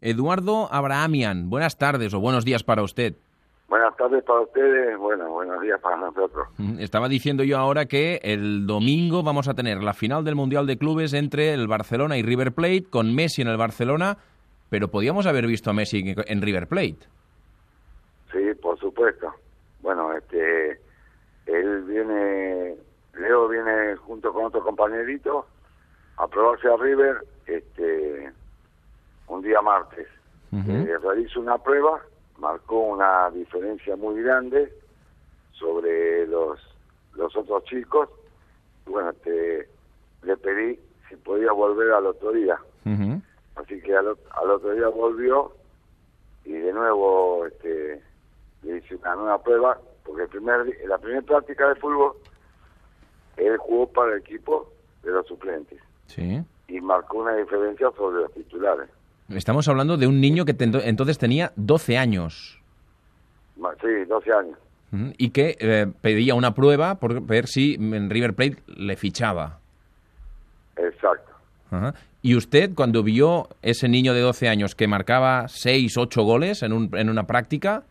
Eduardo Abrahamian, buenas tardes o buenos días para usted. Buenas tardes para ustedes, bueno, buenos días para nosotros. Estaba diciendo yo ahora que el domingo vamos a tener la final del Mundial de Clubes entre el Barcelona y River Plate, con Messi en el Barcelona, pero podíamos haber visto a Messi en River Plate. Sí, por supuesto. Bueno, este, él viene, Leo viene junto con otro compañerito a probarse a River, este, un día martes. Eh, realizó una prueba, marcó una diferencia muy grande sobre los, los otros chicos. Bueno, este, le pedí si podía volver al otro día. Así que al, al otro día volvió y de nuevo este, le hice una nueva prueba, porque el primer, la primera práctica de fútbol él jugó para el equipo de los suplentes Sí. y marcó una diferencia sobre los titulares. Estamos hablando de un niño que entonces tenía 12 años Sí, 12 años. y que eh, pedía una prueba por ver si en River Plate le fichaba. Exacto. Ajá. ¿Y usted, cuando vio ese niño de 12 años que marcaba 6, 8 goles en, un- en una práctica,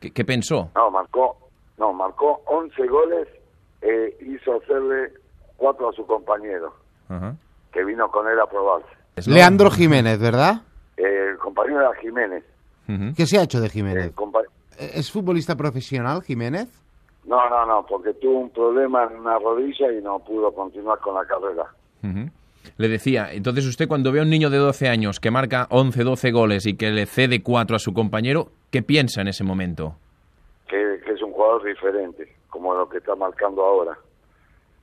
¿qué, qué pensó? No, marcó, no, marcó 11 goles, eh, hizo hacerle cuatro a su compañero, Ajá. que vino con él a probarse. Leandro Jiménez, ¿verdad? Eh, el compañero era Jiménez. ¿Qué se ha hecho de Jiménez? compa- ¿Es futbolista profesional, Jiménez? No, no, no, porque tuvo un problema en una rodilla y no pudo continuar con la carrera. Le decía, entonces usted cuando ve a un niño de 12 años que marca 11, 12 goles y que le cede 4 a su compañero, ¿qué piensa en ese momento? Que, que es un jugador diferente, como lo que está marcando ahora.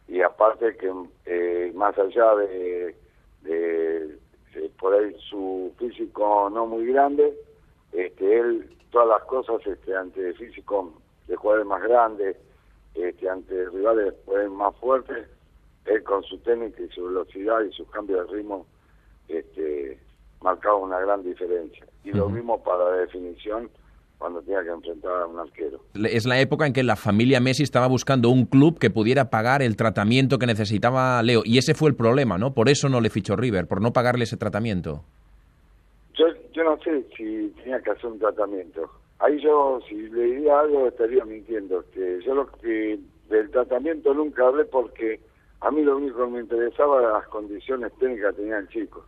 Y aparte que eh, más allá de por ahí su físico no muy grande, este, él todas las cosas este, ante físico de jugadores más grandes, este, ante rivales pues, más fuertes, él con su técnica y su velocidad y su cambio de ritmo este, marcaba una gran diferencia. Y lo mismo para la definición cuando tenía que enfrentar a un arquero. Es la época en que la familia Messi estaba buscando un club que pudiera pagar el tratamiento que necesitaba Leo. Y ese fue el problema, ¿no? Por eso no le fichó River, por no pagarle ese tratamiento. Yo, yo no sé si tenía que hacer un tratamiento. Ahí yo, si le diría algo, estaría mintiendo. Que yo lo que del tratamiento nunca hablé porque a mí lo único que me interesaba eran las condiciones técnicas que tenía el chico.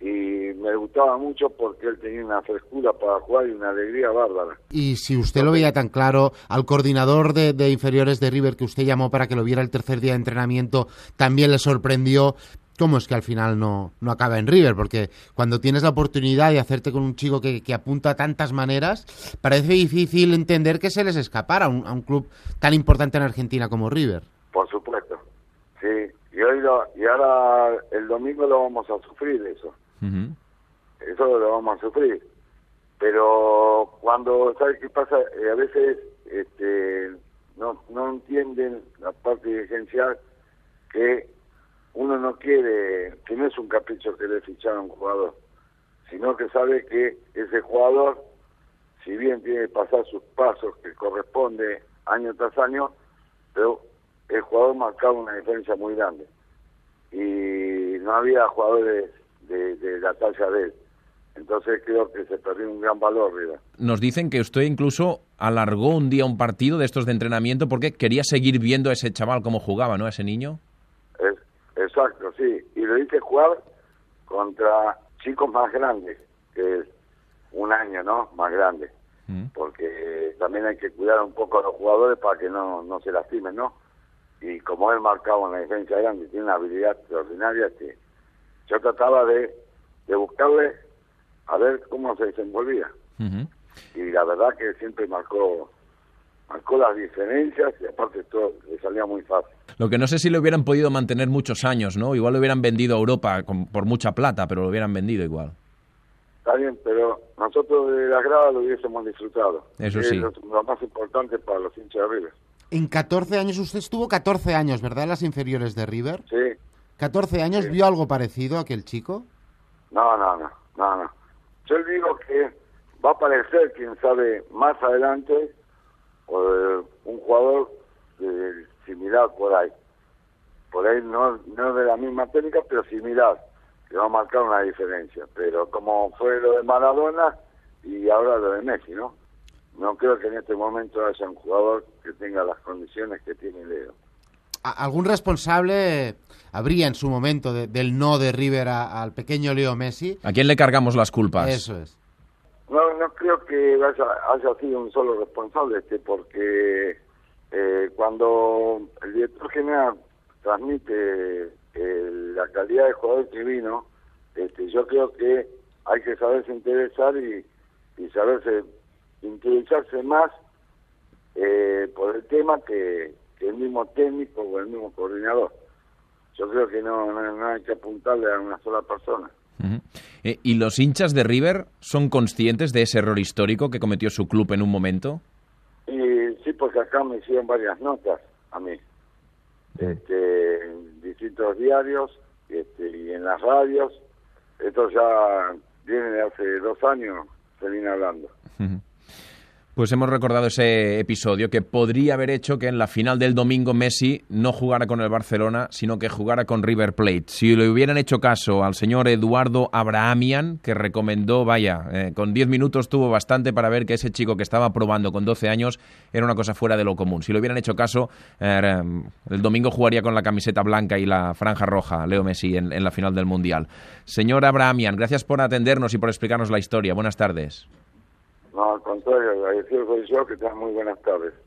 Y me gustaba mucho porque él tenía una frescura para jugar y una alegría bárbara. Y si usted lo veía tan claro, al coordinador de, de inferiores de River que usted llamó para que lo viera el tercer día de entrenamiento, también le sorprendió. ¿Cómo es que al final no, no acaba en River? Porque cuando tienes la oportunidad de hacerte con un chico que, que apunta a tantas maneras, parece difícil entender que se les escapara a un, a un club tan importante en Argentina como River. Por supuesto. Sí. Y, hoy lo- y ahora el domingo lo vamos a sufrir eso. Ujú. eso lo vamos a sufrir. Pero cuando, ¿sabes qué pasa? Eh, a veces este, no, no entienden la parte dirigencial que uno no quiere, que no es un capricho que le fichar a un jugador, sino que sabe que ese jugador, si bien tiene que pasar sus pasos que corresponde año tras año, pero el jugador marcaba una diferencia muy grande. Y no había jugadores de, de la talla de él. Entonces creo que se perdió un gran valor, River. Nos dicen que usted incluso alargó un día un partido de estos de entrenamiento porque quería seguir viendo a ese chaval cómo jugaba, ¿no? A ese niño. Es, exacto, sí. Y lo hice jugar contra chicos más grandes, que es un año, ¿no? Más grande. Mm. Porque eh, también hay que cuidar un poco a los jugadores para que no, no se lastimen, ¿no? Y como él marcaba una defensa grande, tiene una habilidad extraordinaria que yo trataba de, de buscarle a ver cómo se desenvolvía. Y la verdad que siempre marcó marcó las diferencias y aparte todo le salía muy fácil. Lo que no sé si lo hubieran podido mantener muchos años, ¿no? Igual lo hubieran vendido a Europa con- por mucha plata, pero lo hubieran vendido igual. Está bien, pero nosotros de la grada lo hubiésemos disfrutado. Eso Es sí. lo, lo más importante para los hinchas de River. En 14 años, usted estuvo 14 años, ¿verdad? En las inferiores de River. Sí, 14 años, Sí. ¿vio algo parecido a aquel chico? no, no, no, no, no. Yo digo que va a aparecer, quién sabe, más adelante, eh, un jugador eh, similar por ahí. Por ahí no, no de la misma técnica, pero similar. que va a marcar una diferencia. Pero como fue lo de Maradona y ahora lo de Messi, ¿no? No creo que en este momento haya un jugador que tenga las condiciones que tiene Leo. ¿Algún responsable habría en su momento del no de River al pequeño Leo Messi? ¿A quién le cargamos las culpas? Eso es. No, no creo que haya, sido un solo responsable, este, porque eh, cuando el director general transmite eh, la calidad de jugador que vino, este, yo creo que hay que saberse interesar y, y saberse interesarse más eh, por el tema que, el mismo técnico o el mismo coordinador. Yo creo que no, no hay que apuntarle a una sola persona. Eh, ¿Y los hinchas de River son conscientes de ese error histórico que cometió su club en un momento? Y, sí, porque acá me hicieron varias notas a mí, este, en distintos diarios este, y en las radios. Esto ya viene de hace dos años, se viene hablando. Pues hemos recordado ese episodio que podría haber hecho que en la final del domingo Messi no jugara con el Barcelona, sino que jugara con River Plate. Si le hubieran hecho caso al señor Eduardo Abrahamian, que recomendó, vaya, eh, con 10 minutos tuvo bastante para ver que ese chico que estaba probando con 12 años era una cosa fuera de lo común. Si le hubieran hecho caso, eh, el domingo jugaría con la camiseta blanca y la franja roja, Leo Messi, en la final del Mundial. Señor Abrahamian, gracias por atendernos y por explicarnos la historia. Buenas tardes. No, al contrario, agradecido soy yo, que tengan muy buenas tardes.